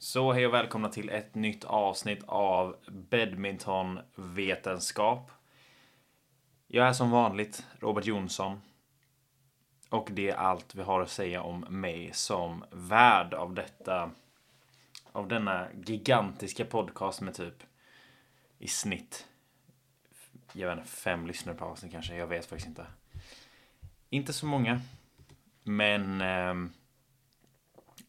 Så hej och välkomna till ett nytt avsnitt av Badmintonvetenskap. Jag är som vanligt Robert Jonsson. Och det är allt vi har att säga om mig som värd av detta av denna gigantiska podcast med typ i snitt jag vet inte, fem lyssnare på avsnitt kanske. Jag vet faktiskt inte. Inte så många. Men eh,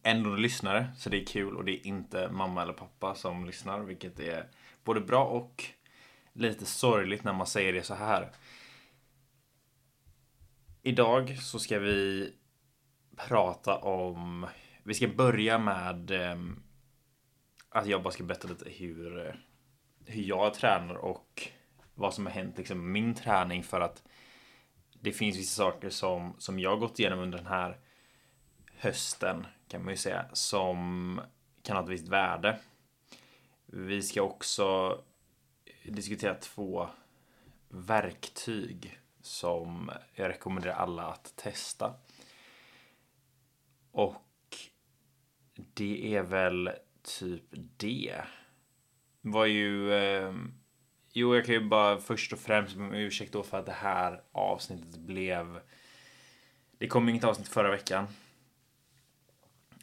ändå lyssnare. Så det är kul och det är inte mamma eller pappa som lyssnar. Vilket är både bra och lite sorgligt när man säger det så här. Idag så ska vi prata om... Vi ska börja med ehm, att jag bara ska berätta lite hur, hur jag tränar och vad som har hänt liksom min träning för att det finns vissa saker som, som jag gått igenom under den här hösten kan man ju säga som kan ha ett visst värde. Vi ska också diskutera två verktyg som jag rekommenderar alla att testa. Och det är väl typ det. Var ju eh, Jo, jag kan ju bara först och främst be om ursäkt då för att det här avsnittet blev... Det kom inget avsnitt förra veckan.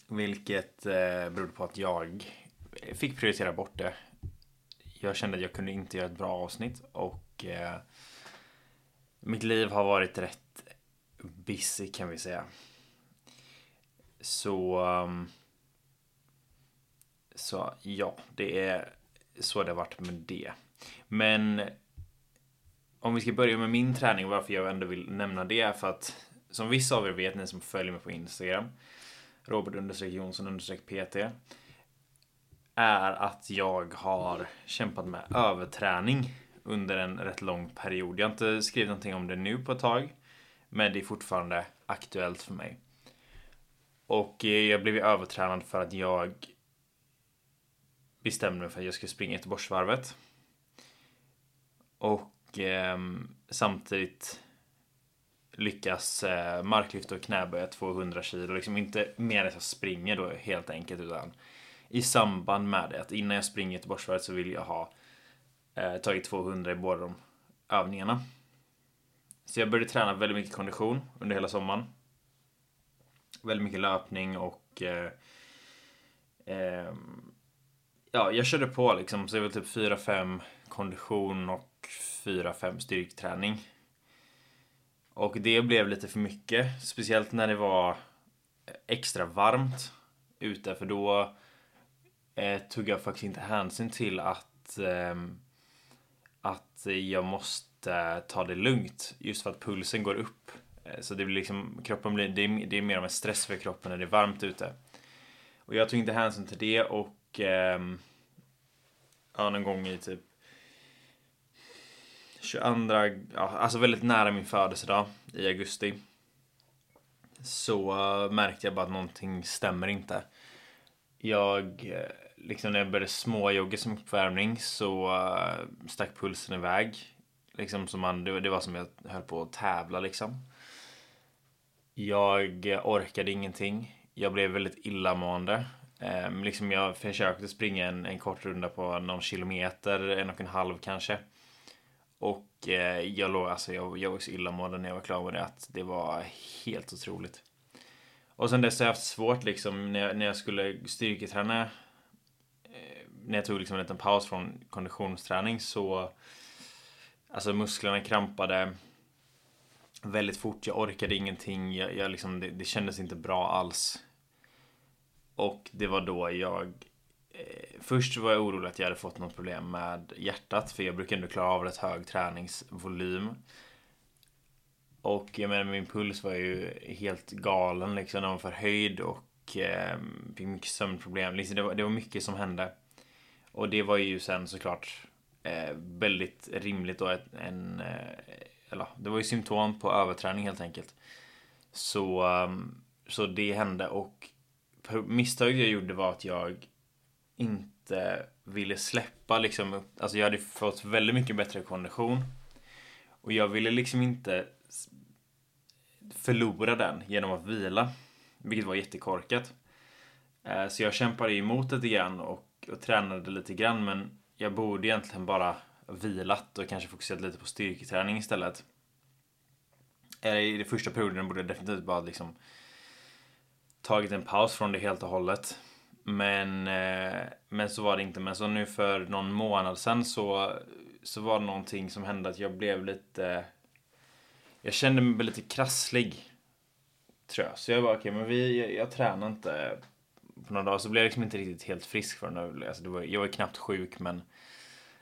Vilket eh, berodde på att jag fick prioritera bort det. Jag kände att jag kunde inte göra ett bra avsnitt och eh, mitt liv har varit rätt busy kan vi säga. Så... Ehm, så ja, det är så det har varit med det. Men om vi ska börja med min träning, varför jag ändå vill nämna det är för att som vissa av er vet, ni som följer mig på Instagram, Robert Jonsson PT, är att jag har kämpat med överträning under en rätt lång period. Jag har inte skrivit någonting om det nu på ett tag, men det är fortfarande aktuellt för mig. Och eh, jag blev övertränad för att jag bestämde mig för att jag skulle springa Göteborgsvarvet. Och eh, samtidigt lyckas eh, marklyfta och knäböja 200 kilo. Liksom inte mer än jag springer då helt enkelt utan i samband med det. Att innan jag springer Göteborgsvarvet så vill jag ha eh, tagit 200 i båda de övningarna. Så jag började träna väldigt mycket kondition under hela sommaren. Väldigt mycket löpning och eh, eh, ja, jag körde på liksom. Så det var typ 4-5 kondition och 4-5 styrketräning. Och det blev lite för mycket. Speciellt när det var extra varmt ute. För då eh, tog jag faktiskt inte hänsyn till att, eh, att jag måste ta det lugnt. Just för att pulsen går upp. Eh, så det blir liksom, kroppen blir, det är, det är mer av en stress för kroppen när det är varmt ute. Och jag tog inte hänsyn till det och eh, ja, någon gång i typ 22, ja, alltså väldigt nära min födelsedag i augusti. Så eh, märkte jag bara att någonting stämmer inte. Jag, eh, liksom när jag började småjogga som uppvärmning så eh, stack pulsen iväg. Liksom som man, det, var som jag höll på att tävla liksom. Jag orkade ingenting. Jag blev väldigt illamående. Ehm, liksom jag försökte springa en, en kort runda på någon kilometer, en och en halv kanske. Och eh, jag låg, alltså jag, jag var så illamående när jag var klar med det att det var helt otroligt. Och sen dess har jag haft svårt liksom när jag, när jag skulle styrketräna. Eh, när jag tog liksom en liten paus från konditionsträning så Alltså musklerna krampade väldigt fort. Jag orkade ingenting. Jag, jag liksom, det, det kändes inte bra alls. Och det var då jag Eh, först var jag orolig att jag hade fått något problem med hjärtat, för jag brukar ändå klara av rätt hög träningsvolym. Och jag menar, min puls var ju helt galen liksom. Den var förhöjd och eh, fick mycket sömnproblem. Liksom, det, var, det var mycket som hände. Och det var ju sen såklart eh, väldigt rimligt då. En, eh, eller, det var ju symptom på överträning helt enkelt. Så, um, så det hände och misstaget jag gjorde var att jag inte ville släppa liksom. Alltså jag hade fått väldigt mycket bättre kondition. Och jag ville liksom inte förlora den genom att vila. Vilket var jättekorkat. Eh, så jag kämpade emot lite grann och, och tränade lite grann men jag borde egentligen bara vilat och kanske fokuserat lite på styrketräning istället. Eh, I den första perioden borde jag definitivt bara liksom tagit en paus från det helt och hållet. Men, eh, men så var det inte. Men så nu för någon månad sedan så, så var det någonting som hände att jag blev lite... Jag kände mig lite krasslig. Tror jag. Så jag bara, okej, okay, men vi, jag, jag tränar inte på några dagar. Så blev jag liksom inte riktigt helt frisk för nu. Alltså det var, jag var knappt sjuk men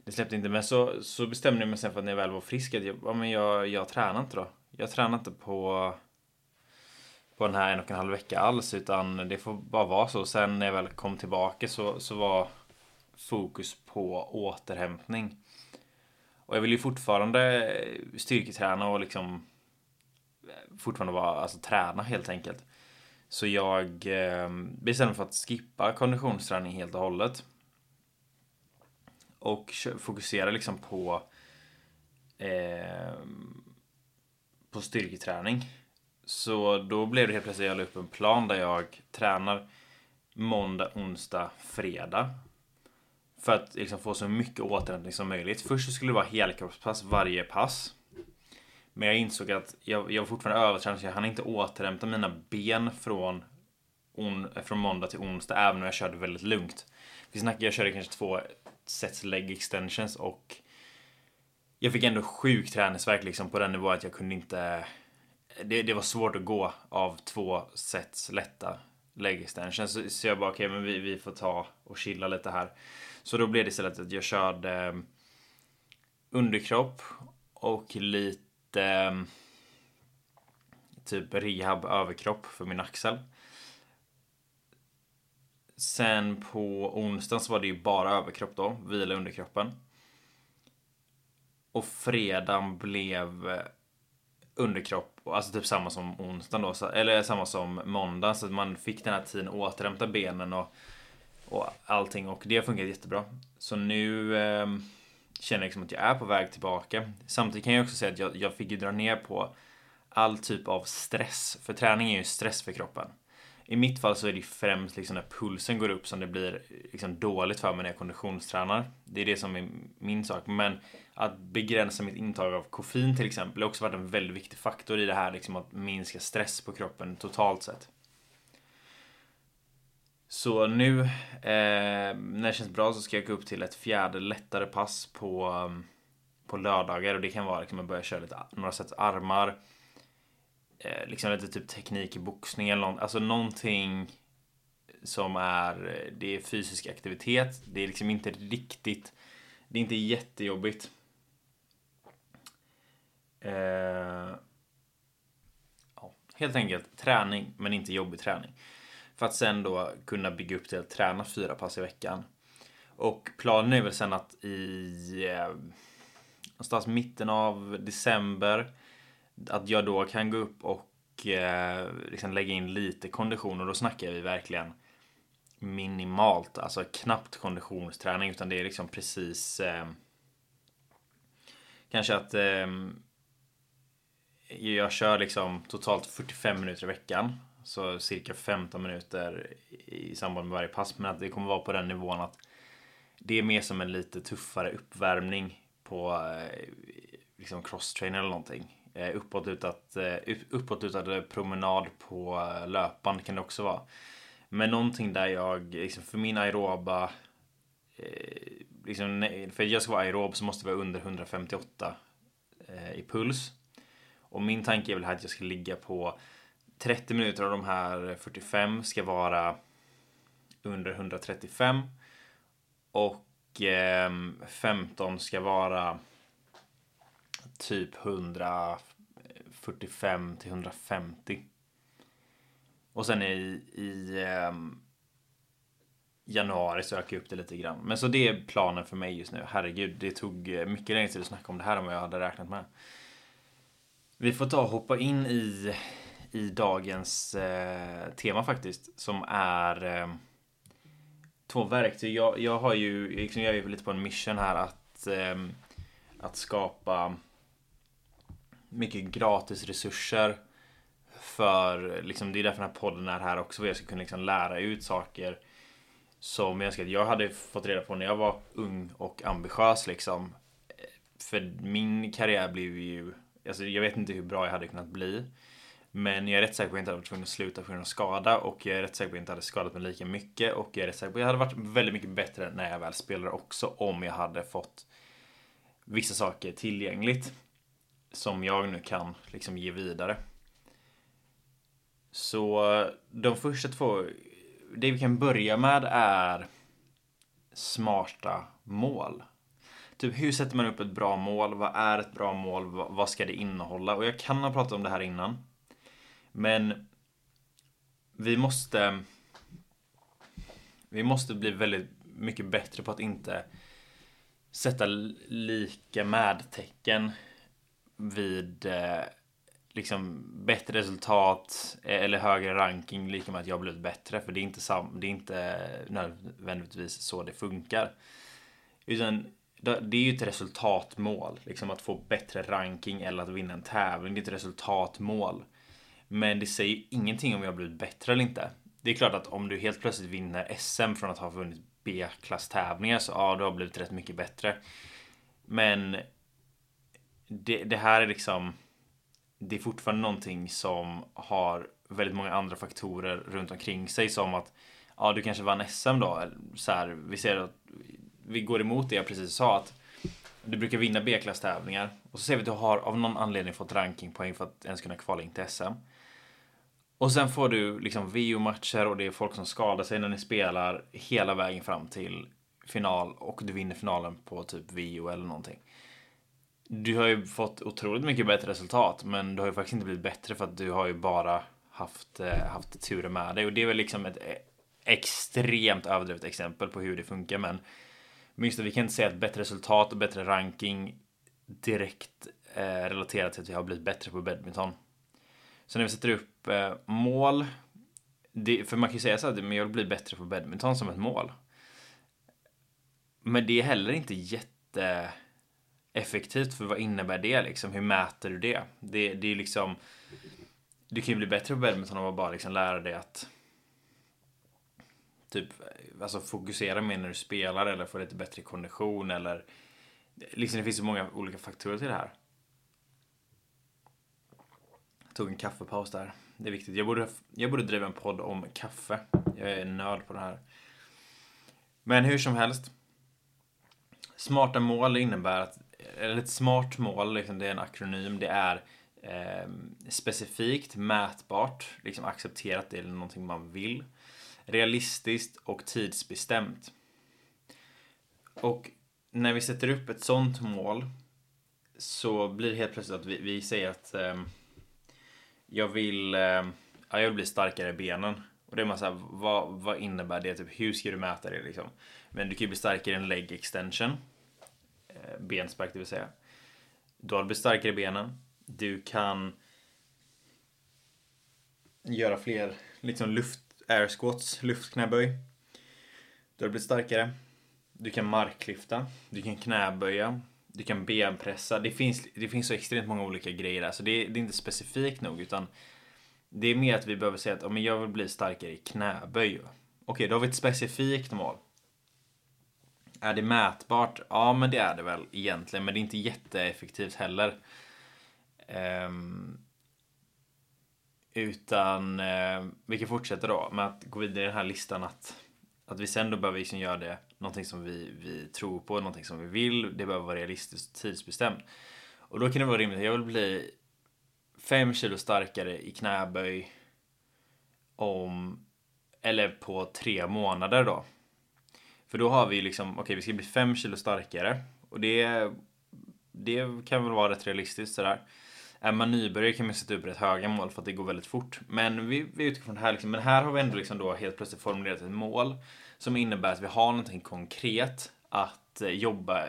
det släppte inte. Men så, så bestämde jag mig sen för att när jag väl var frisk att jag, ja, men jag, jag tränar inte då. Jag tränar inte på på den här en och en halv vecka alls utan det får bara vara så. Sen när jag väl kom tillbaka så, så var fokus på återhämtning. Och jag vill ju fortfarande styrketräna och liksom eh, fortfarande vara, alltså träna helt enkelt. Så jag eh, bestämde mig för att skippa konditionsträning helt och hållet. Och fokusera liksom på eh, på styrketräning. Så då blev det helt plötsligt, jag la upp en plan där jag tränar måndag, onsdag, fredag. För att liksom få så mycket återhämtning som möjligt. Först så skulle det vara helkroppspass varje pass. Men jag insåg att jag, jag var fortfarande övertränad så jag hann inte återhämta mina ben från, on, från måndag till onsdag även om jag körde väldigt lugnt. Vi snackade, jag körde kanske två sets leg extensions och jag fick ändå sjuk träningsverk liksom på den nivån att jag kunde inte det, det var svårt att gå av två sets lätta leg extensions. Så, så jag bara okej, okay, men vi, vi får ta och chilla lite här. Så då blev det istället att jag körde ehm, underkropp och lite ehm, typ rehab överkropp för min axel. Sen på onsdagen så var det ju bara överkropp då, vila underkroppen. Och fredagen blev underkropp, alltså typ samma som onsdagen då, eller samma som måndag så att man fick den här tiden att återhämta benen och, och allting och det har funkat jättebra. Så nu eh, känner jag liksom att jag är på väg tillbaka. Samtidigt kan jag också säga att jag, jag fick ju dra ner på all typ av stress, för träning är ju stress för kroppen. I mitt fall så är det främst liksom när pulsen går upp som det blir liksom dåligt för mig när jag konditionstränar. Det är det som är min sak. Men att begränsa mitt intag av koffein till exempel har också varit en väldigt viktig faktor i det här liksom att minska stress på kroppen totalt sett. Så nu eh, när det känns bra så ska jag gå upp till ett fjärde lättare pass på, eh, på lördagar och det kan vara liksom att börja köra lite, några sätt armar eh, liksom lite typ teknik i boxning eller något, alltså någonting som är, eh, det är fysisk aktivitet, det är liksom inte riktigt, det är inte jättejobbigt. Eh, ja, helt enkelt träning, men inte jobbig träning. För att sen då kunna bygga upp till att träna fyra pass i veckan. Och planen är väl sen att i eh, någonstans mitten av december att jag då kan gå upp och eh, liksom lägga in lite kondition och då snackar vi verkligen minimalt, alltså knappt konditionsträning utan det är liksom precis eh, Kanske att eh, jag kör liksom totalt 45 minuter i veckan. Så cirka 15 minuter i samband med varje pass. Men att det kommer vara på den nivån att det är mer som en lite tuffare uppvärmning på eh, liksom crosstrainer eller någonting. Eh, uppåtlutat, eh, uppåtlutad promenad på löpan löpband kan det också vara. Men någonting där jag, liksom för min aeroba, eh, liksom, för att jag ska vara aerob så måste jag vara under 158 eh, i puls. Och min tanke är väl här att jag ska ligga på 30 minuter av de här 45 ska vara under 135. Och ehm, 15 ska vara typ 145 till 150. Och sen i, i um, januari så ökar jag upp det lite grann. Men så det är planen för mig just nu. Herregud, det tog eh, mycket längre tid att snacka om det här än vad jag hade räknat med. Vi får ta och hoppa in i, i dagens eh, tema faktiskt. Som är eh, två verktyg. Jag, jag har ju, liksom, jag är ju lite på en mission här att, eh, att skapa mycket gratis resurser För liksom, det är därför den här podden är här också. För jag ska kunna liksom lära ut saker som jag, att jag hade fått reda på när jag var ung och ambitiös liksom. För min karriär blev ju, alltså jag vet inte hur bra jag hade kunnat bli. Men jag är rätt säker på att jag inte hade varit tvungen att sluta på grund av skada och jag är rätt säker på att jag inte hade skadat mig lika mycket och jag är rätt säker på att jag hade varit väldigt mycket bättre när jag väl spelade också om jag hade fått vissa saker tillgängligt som jag nu kan liksom ge vidare. Så de första två, det vi kan börja med är smarta mål. Typ hur sätter man upp ett bra mål? Vad är ett bra mål? Vad ska det innehålla? Och jag kan ha pratat om det här innan. Men vi måste vi måste bli väldigt mycket bättre på att inte sätta lika med-tecken vid eh, liksom bättre resultat eh, eller högre ranking lika med att jag blivit bättre. För det är inte, sam det är inte nödvändigtvis så det funkar. Utan det är ju ett resultatmål. Liksom att få bättre ranking eller att vinna en tävling. Det är ett resultatmål. Men det säger ingenting om jag har blivit bättre eller inte. Det är klart att om du helt plötsligt vinner SM från att ha vunnit B-klasstävlingar så ja, du har blivit rätt mycket bättre. Men det, det här är liksom det är fortfarande någonting som har väldigt många andra faktorer runt omkring sig som att ja, du kanske vann SM då. Så här, vi ser att vi går emot det jag precis sa att du brukar vinna B-klass tävlingar och så ser vi att du har av någon anledning fått rankingpoäng för att ens kunna kvala in till SM. Och sen får du liksom VO-matcher och det är folk som skadar sig när ni spelar hela vägen fram till final och du vinner finalen på typ VO eller någonting. Du har ju fått otroligt mycket bättre resultat, men du har ju faktiskt inte blivit bättre för att du har ju bara haft, eh, haft turen med dig och det är väl liksom ett eh, extremt överdrivet exempel på hur det funkar, men minst vi kan inte säga att bättre resultat och bättre ranking direkt eh, relaterat till att vi har blivit bättre på badminton. Så när vi sätter upp eh, mål, det, för man kan ju säga så att jag vill bli bättre på badminton som ett mål. Men det är heller inte jätte effektivt för vad innebär det liksom? Hur mäter du det? Det, det är liksom, du kan ju bli bättre på badminton om att bara liksom lära dig att typ, alltså fokusera mer när du spelar eller få lite bättre kondition eller liksom det finns så många olika faktorer till det här tog en kaffepaus där. Det är viktigt. Jag borde, jag borde driva en podd om kaffe. Jag är nörd på det här. Men hur som helst. Smarta mål innebär att, eller ett smart mål, liksom, det är en akronym, det är eh, specifikt, mätbart, liksom accepterat, det är någonting man vill. Realistiskt och tidsbestämt. Och när vi sätter upp ett sånt mål så blir det helt plötsligt att vi, vi säger att eh, jag vill, eh, ja, jag vill bli starkare i benen. Och det är man såhär, vad, vad innebär det? Typ, hur ska du mäta det liksom? Men du kan ju bli starkare i en leg extension. Benspark det vill säga. Du har blivit starkare i benen. Du kan göra fler liksom luft, air squats, luftknäböj. Du har blivit starkare. Du kan marklyfta. Du kan knäböja. Du kan benpressa. Det finns, det finns så extremt många olika grejer där. Så det, det är inte specifikt nog. Utan det är mer att vi behöver säga att om jag vill bli starkare i knäböj. Okej, då har vi ett specifikt mål. Är det mätbart? Ja, men det är det väl egentligen. Men det är inte jätteeffektivt heller. Um, utan uh, vi kan fortsätta då med att gå vidare i den här listan att, att vi sen då behöver liksom göra det någonting som vi, vi tror på, någonting som vi vill. Det behöver vara realistiskt och tidsbestämt. Och då kan det vara rimligt. Jag vill bli 5 kilo starkare i knäböj om, eller på tre månader då. För då har vi liksom, okej okay, vi ska bli 5 kilo starkare. Och det, det kan väl vara rätt realistiskt sådär. Är man nybörjare kan man sätta upp rätt höga mål för att det går väldigt fort. Men vi, vi utgår från det här liksom. Men här har vi ändå liksom då helt plötsligt formulerat ett mål som innebär att vi har någonting konkret att eh, jobba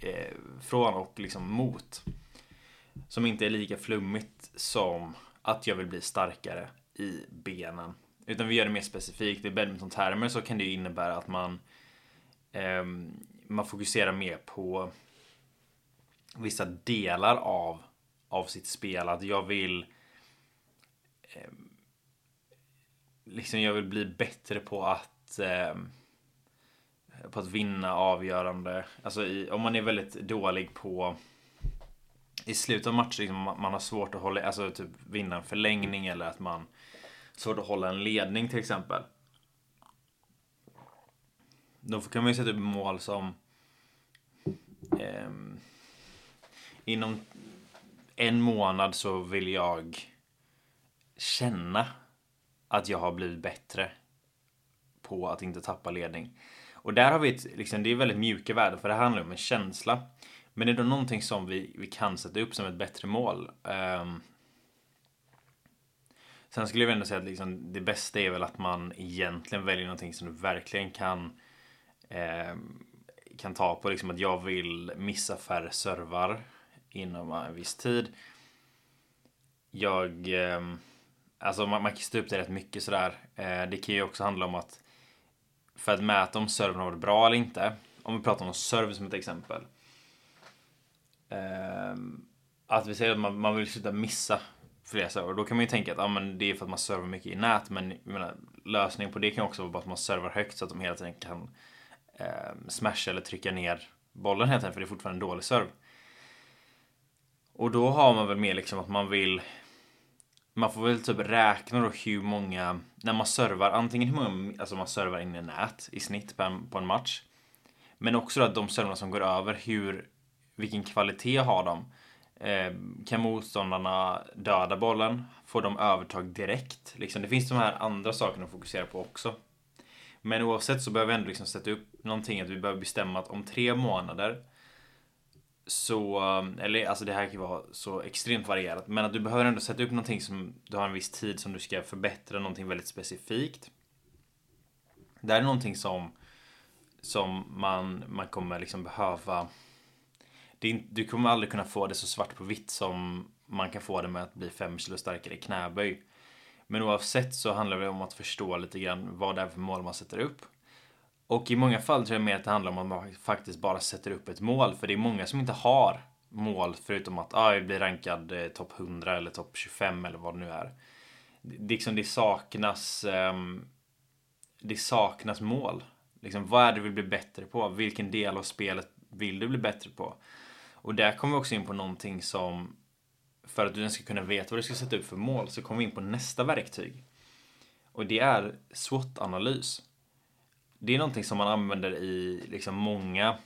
eh, från och liksom mot. Som inte är lika flummigt som att jag vill bli starkare i benen. Utan vi gör det mer specifikt. I badmintontermer så kan det innebära att man, Ehm, man fokuserar mer på vissa delar av, av sitt spel. Att jag vill eh, liksom jag vill bli bättre på att eh, på att vinna avgörande. Alltså i, om man är väldigt dålig på i slutet av matchen, liksom, man har svårt att hålla, alltså typ vinna en förlängning eller att man svårt att hålla en ledning till exempel. Då kan man ju sätta upp typ mål som eh, inom en månad så vill jag känna att jag har blivit bättre på att inte tappa ledning. Och där har vi ett, liksom, det är väldigt mjuka värden för det handlar om en känsla. Men är det någonting som vi, vi kan sätta upp som ett bättre mål? Um, sen skulle jag ändå säga att liksom, det bästa är väl att man egentligen väljer någonting som du verkligen kan eh, kan ta på. Liksom att jag vill missa färre servar inom en viss tid. Jag Eh, Alltså man, man kan stå upp det rätt mycket sådär. Eh, det kan ju också handla om att för att mäta om servern har varit bra eller inte. Om vi pratar om server som ett exempel. Eh, att vi säger att man, man vill sluta missa fler server. Då kan man ju tänka att ah, men det är för att man servar mycket i nät. Men menar, lösningen på det kan också vara att man servar högt så att de hela tiden kan eh, smasha eller trycka ner bollen helt enkelt. För det är fortfarande en dålig serve. Och då har man väl mer liksom att man vill man får väl typ räkna då hur många, när man servar, antingen hur många, alltså man servar in i nät i snitt på en, på en match. Men också då att de servrarna som går över, hur, vilken kvalitet har de? Eh, kan motståndarna döda bollen? Får de övertag direkt? Liksom, det finns de här andra sakerna att fokusera på också. Men oavsett så behöver vi ändå liksom sätta upp någonting att vi behöver bestämma att om tre månader så, eller alltså det här kan ju vara så extremt varierat, men att du behöver ändå sätta upp någonting som du har en viss tid som du ska förbättra, någonting väldigt specifikt. Det här är någonting som, som man, man kommer liksom behöva det, du kommer aldrig kunna få det så svart på vitt som man kan få det med att bli 5 kilo starkare i knäböj. Men oavsett så handlar det om att förstå lite grann vad det är för mål man sätter upp. Och i många fall tror jag mer att det handlar om att man faktiskt bara sätter upp ett mål. För det är många som inte har mål förutom att ah, jag blir rankad eh, topp 100 eller topp 25 eller vad det nu är. Det, liksom, det saknas eh, Det saknas mål. Liksom, vad är det du vill bli bättre på? Vilken del av spelet vill du bli bättre på? Och där kommer vi också in på någonting som för att du ska kunna veta vad du ska sätta upp för mål så kommer vi in på nästa verktyg. Och det är SWOT-analys det är någonting som man använder i liksom många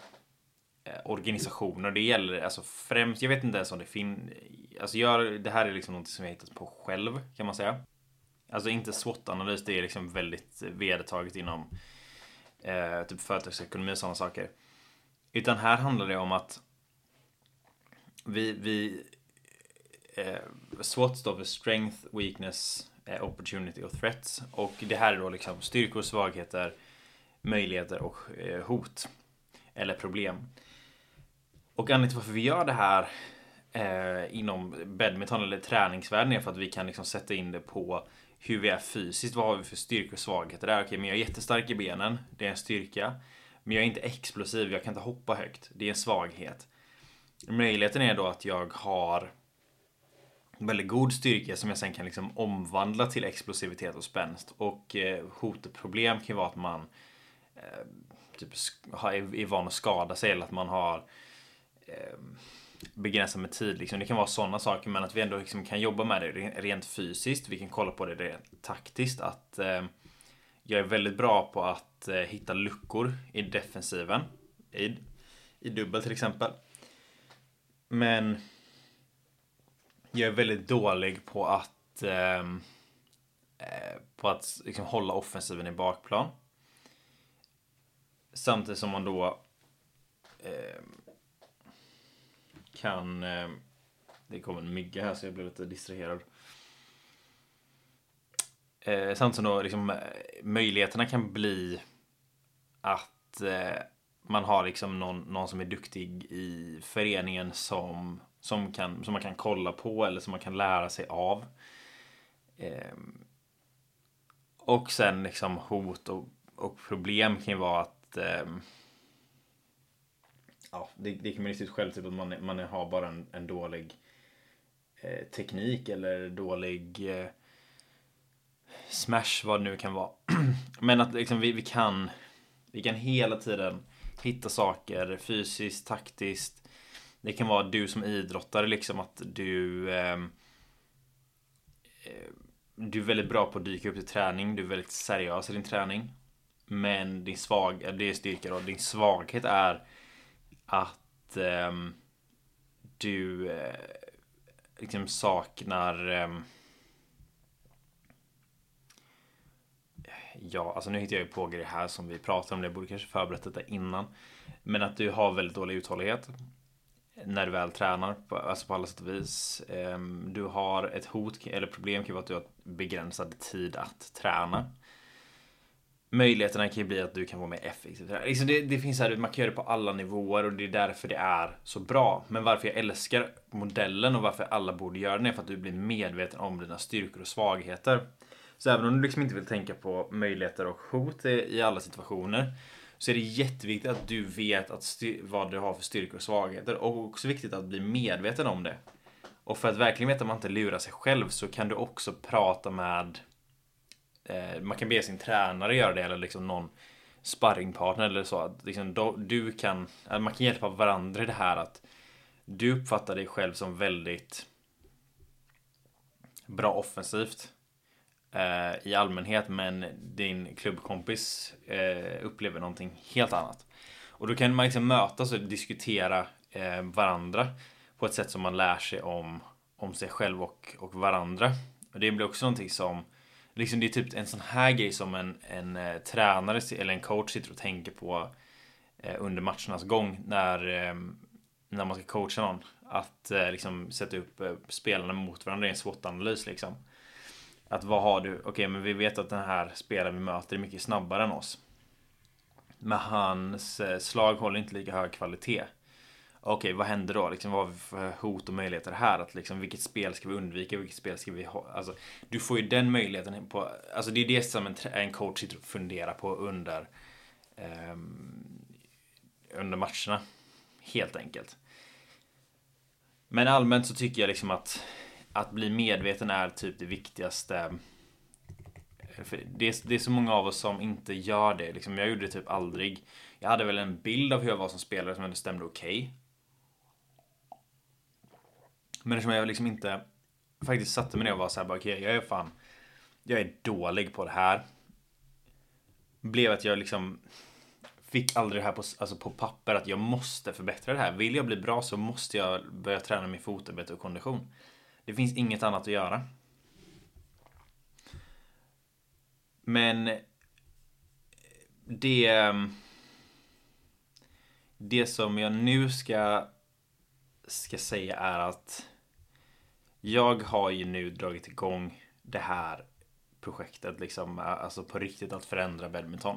eh, organisationer. Det gäller alltså främst, jag vet inte ens om det finns, alltså jag, det här är liksom någonting som jag hittat på själv kan man säga. Alltså inte SWOT-analys, det är liksom väldigt vedertaget inom eh, typ företagsekonomi och sådana saker. Utan här handlar det om att vi, vi eh, SWOT står för Strength, Weakness, eh, Opportunity och Threats. Och det här är då liksom styrkor, svagheter, möjligheter och eh, hot eller problem. Och anledningen till varför vi gör det här eh, inom badminton eller träningsvärlden är för att vi kan liksom sätta in det på hur vi är fysiskt. Vad har vi för styrkor och svagheter där? Okej, men jag är jättestark i benen. Det är en styrka. Men jag är inte explosiv. Jag kan inte hoppa högt. Det är en svaghet. Möjligheten är då att jag har väldigt god styrka som jag sen kan liksom omvandla till explosivitet och spänst. Och eh, hot och problem kan ju vara att man eh, typ är van att skada sig eller att man har eh, begränsat med tid. Liksom. Det kan vara sådana saker men att vi ändå liksom kan jobba med det rent fysiskt. Vi kan kolla på det rent taktiskt. Att eh, jag är väldigt bra på att eh, hitta luckor i defensiven. I, I dubbel till exempel. Men jag är väldigt dålig på att ehm, eh, på att liksom hålla offensiven i bakplan. Samtidigt som man då eh, kan... Eh, det kom en mygga här så jag blev lite distraherad. Eh, samtidigt som då liksom, eh, möjligheterna kan bli att eh, man har liksom någon, någon som är duktig i föreningen som, som, kan, som man kan kolla på eller som man kan lära sig av. Eh, och sen liksom hot och, och problem kan ju vara att eh, ja, det, det kan man ju se själv, typ att man, man har bara en, en dålig eh, teknik eller dålig eh, Smash, vad det nu kan vara. Men att liksom vi, vi kan Vi kan hela tiden hitta saker fysiskt, taktiskt. Det kan vara du som idrottare liksom att du ehm, eh, Du är väldigt bra på att dyka upp till träning. Du är väldigt seriös i din träning. Men din svag, eh, det är styrka då. Din svaghet är att eh, du eh, liksom saknar eh, Ja, alltså nu hittar jag ju på grejer här som vi pratar om. Jag borde kanske förberett detta innan. Men att du har väldigt dålig uthållighet. När du väl tränar, på, alltså på alla sätt och vis. Ehm, du har ett hot eller problem kan vara att du har begränsad tid att träna. Möjligheterna kan ju bli att du kan vara mer effektiv. Liksom det, det finns här, man kan göra det på alla nivåer och det är därför det är så bra. Men varför jag älskar modellen och varför alla borde göra den är för att du blir medveten om dina styrkor och svagheter. Så även om du liksom inte vill tänka på möjligheter och hot i alla situationer så är det jätteviktigt att du vet att vad du har för styrkor och svagheter och också viktigt att bli medveten om det. Och för att verkligen veta att man inte lurar sig själv så kan du också prata med eh, man kan be sin tränare göra det eller liksom någon sparringpartner eller så. Att liksom, då, du kan, eh, man kan hjälpa varandra i det här att du uppfattar dig själv som väldigt bra offensivt eh, i allmänhet men din klubbkompis eh, upplever någonting helt annat. Och då kan man liksom mötas och diskutera eh, varandra på ett sätt som man lär sig om, om sig själv och, och varandra. Och det blir också någonting som Liksom det är typ en sån här grej som en, en eh, tränare eller en coach sitter och tänker på eh, under matchernas gång när, eh, när man ska coacha någon. Att eh, liksom sätta upp eh, spelarna mot varandra i en SWOT-analys liksom. Att vad har du? Okej, okay, men vi vet att den här spelaren vi möter är mycket snabbare än oss. Men hans eh, slag håller inte lika hög kvalitet. Okej, okay, vad händer då? Liksom, vad har vi för hot och möjligheter här? Att liksom, vilket spel ska vi undvika? Vilket spel ska vi ha? Alltså, du får ju den möjligheten på... Alltså det är det som en, en coach sitter och funderar på under... Eh, under matcherna. Helt enkelt. Men allmänt så tycker jag liksom att att bli medveten är typ det viktigaste. Eh, det är, det är så många av oss som inte gör det. Liksom, jag gjorde det typ aldrig. Jag hade väl en bild av hur jag var som spelare som ändå stämde okej. Okay. Men eftersom jag liksom inte faktiskt satte mig ner och var såhär, okej, okay, jag är fan, jag är dålig på det här. Blev att jag liksom fick aldrig det här på, alltså på papper att jag måste förbättra det här. Vill jag bli bra så måste jag börja träna min fotarbete och kondition. Det finns inget annat att göra. Men det ehm, Det som jag nu ska ska säga är att jag har ju nu dragit igång det här projektet liksom, alltså på riktigt att förändra badminton.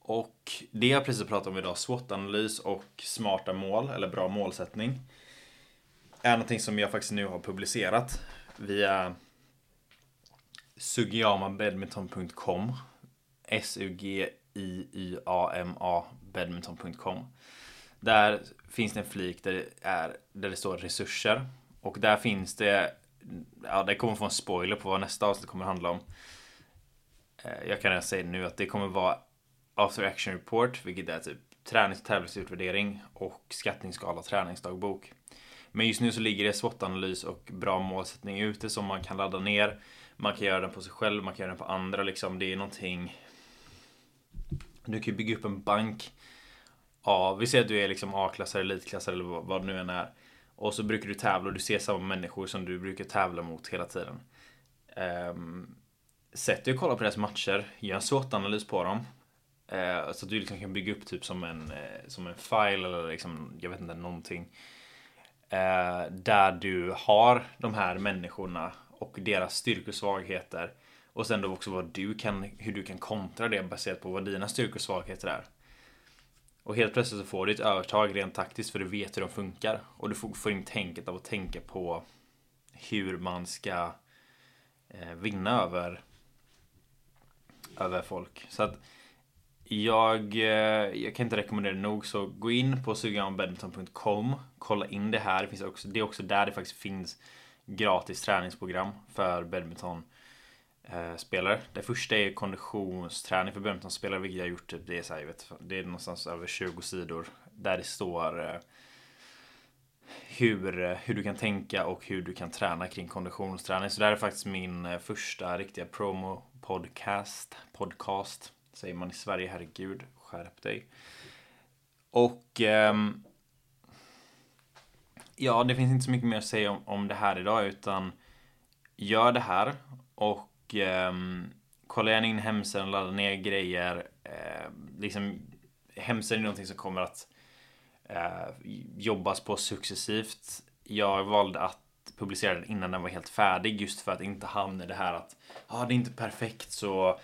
Och det jag precis pratat om idag, SWOT-analys och smarta mål, eller bra målsättning är någonting som jag faktiskt nu har publicerat via sugiyamabadminton.com S-U-G-I-Y-A-M-A badminton.com Där finns det en flik där det, är, där det står resurser och där finns det Ja, det kommer få en spoiler på vad nästa avsnitt kommer handla om. Eh, jag kan redan säga nu att det kommer vara After Action Report, vilket är typ tränings och tävlingsutvärdering och skattningsskala träningsdagbok. Men just nu så ligger det SWOT-analys och bra målsättning ute som man kan ladda ner. Man kan göra den på sig själv, man kan göra den på andra liksom. Det är någonting... Du kan ju bygga upp en bank av, vi säger att du är liksom A-klassare, elitklassare eller vad det nu än är. Och så brukar du tävla och du ser samma människor som du brukar tävla mot hela tiden. Um, Sätt dig och kolla på deras matcher, gör en SWOT-analys på dem. Uh, så att du liksom kan bygga upp typ som en, uh, som en file eller liksom, jag vet inte, någonting. Eh, där du har de här människorna och deras styrkor och svagheter. Och sen då också vad du kan, hur du kan kontra det baserat på vad dina styrkor och svagheter är. Och helt plötsligt så får du ett övertag rent taktiskt för du vet hur de funkar. Och du får, får in tänket av att tänka på hur man ska eh, vinna över, över folk. Så att jag, eh, jag kan inte rekommendera det nog så gå in på suganbadminton.com Kolla in det här. Det, finns också, det är också där det faktiskt finns gratis träningsprogram för badminton. spelare. Det första är konditionsträning för badmintonspelare, vilket jag har gjort. Typ, det, är så här, vet, det är någonstans över 20 sidor där det står eh, hur, eh, hur du kan tänka och hur du kan träna kring konditionsträning. Så det här är faktiskt min första riktiga promo podcast. Podcast säger man i Sverige, herregud, skärp dig. Och ehm, ja, det finns inte så mycket mer att säga om, om det här idag utan gör det här och ehm, kolla gärna in hemsidan, ladda ner grejer. Eh, liksom, hemsidan är någonting som kommer att eh, jobbas på successivt. Jag valde att publicera den innan den var helt färdig just för att inte hamna i det här att ja, ah, det är inte perfekt så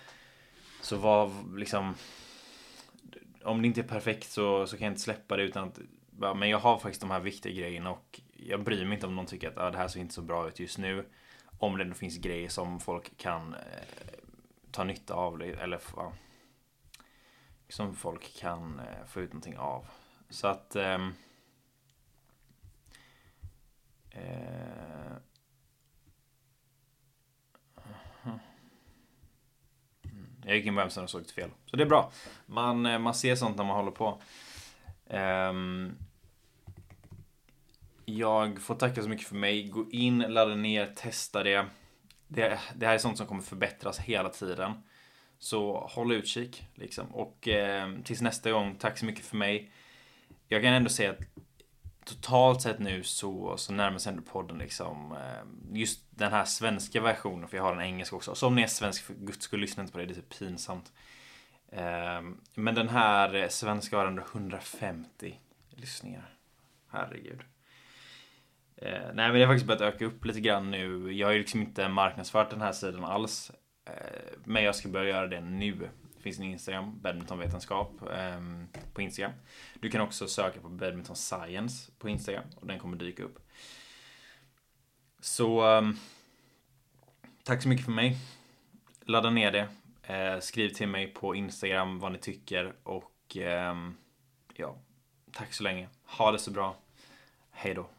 så vad liksom om det inte är perfekt så, så kan jag inte släppa det utan att men jag har faktiskt de här viktiga grejerna och jag bryr mig inte om någon tycker att ah, det här ser inte så bra ut just nu. Om det ändå finns grejer som folk kan eh, ta nytta av eller ja, som folk kan eh, få ut någonting av. Så att ehm, eh, Jag gick in på hemsidan och såg ett fel. Så det är bra. Man, eh, man ser sånt när man håller på. Um, jag får tacka så mycket för mig. Gå in, ladda ner, testa det. det. Det här är sånt som kommer förbättras hela tiden. Så håll utkik liksom. Och eh, tills nästa gång, tack så mycket för mig. Jag kan ändå säga att totalt sett nu så, så närmar sig ändå podden liksom eh, just den här svenska versionen, för jag har en engelska också. Så om ni är svensk, för guds skull lyssna inte på det, det är typ pinsamt. Ehm, men den här svenska har ändå 150 lyssningar. Herregud. Eh, nej men det har faktiskt börjat öka upp lite grann nu. Jag har ju liksom inte marknadsfört den här sidan alls. Eh, men jag ska börja göra det nu finns en Instagram, badmintonvetenskap eh, på Instagram. Du kan också söka på badminton science på Instagram och den kommer dyka upp. Så eh, tack så mycket för mig. Ladda ner det. Eh, skriv till mig på Instagram vad ni tycker och ehm, ja, tack så länge. Ha det så bra. Hej då.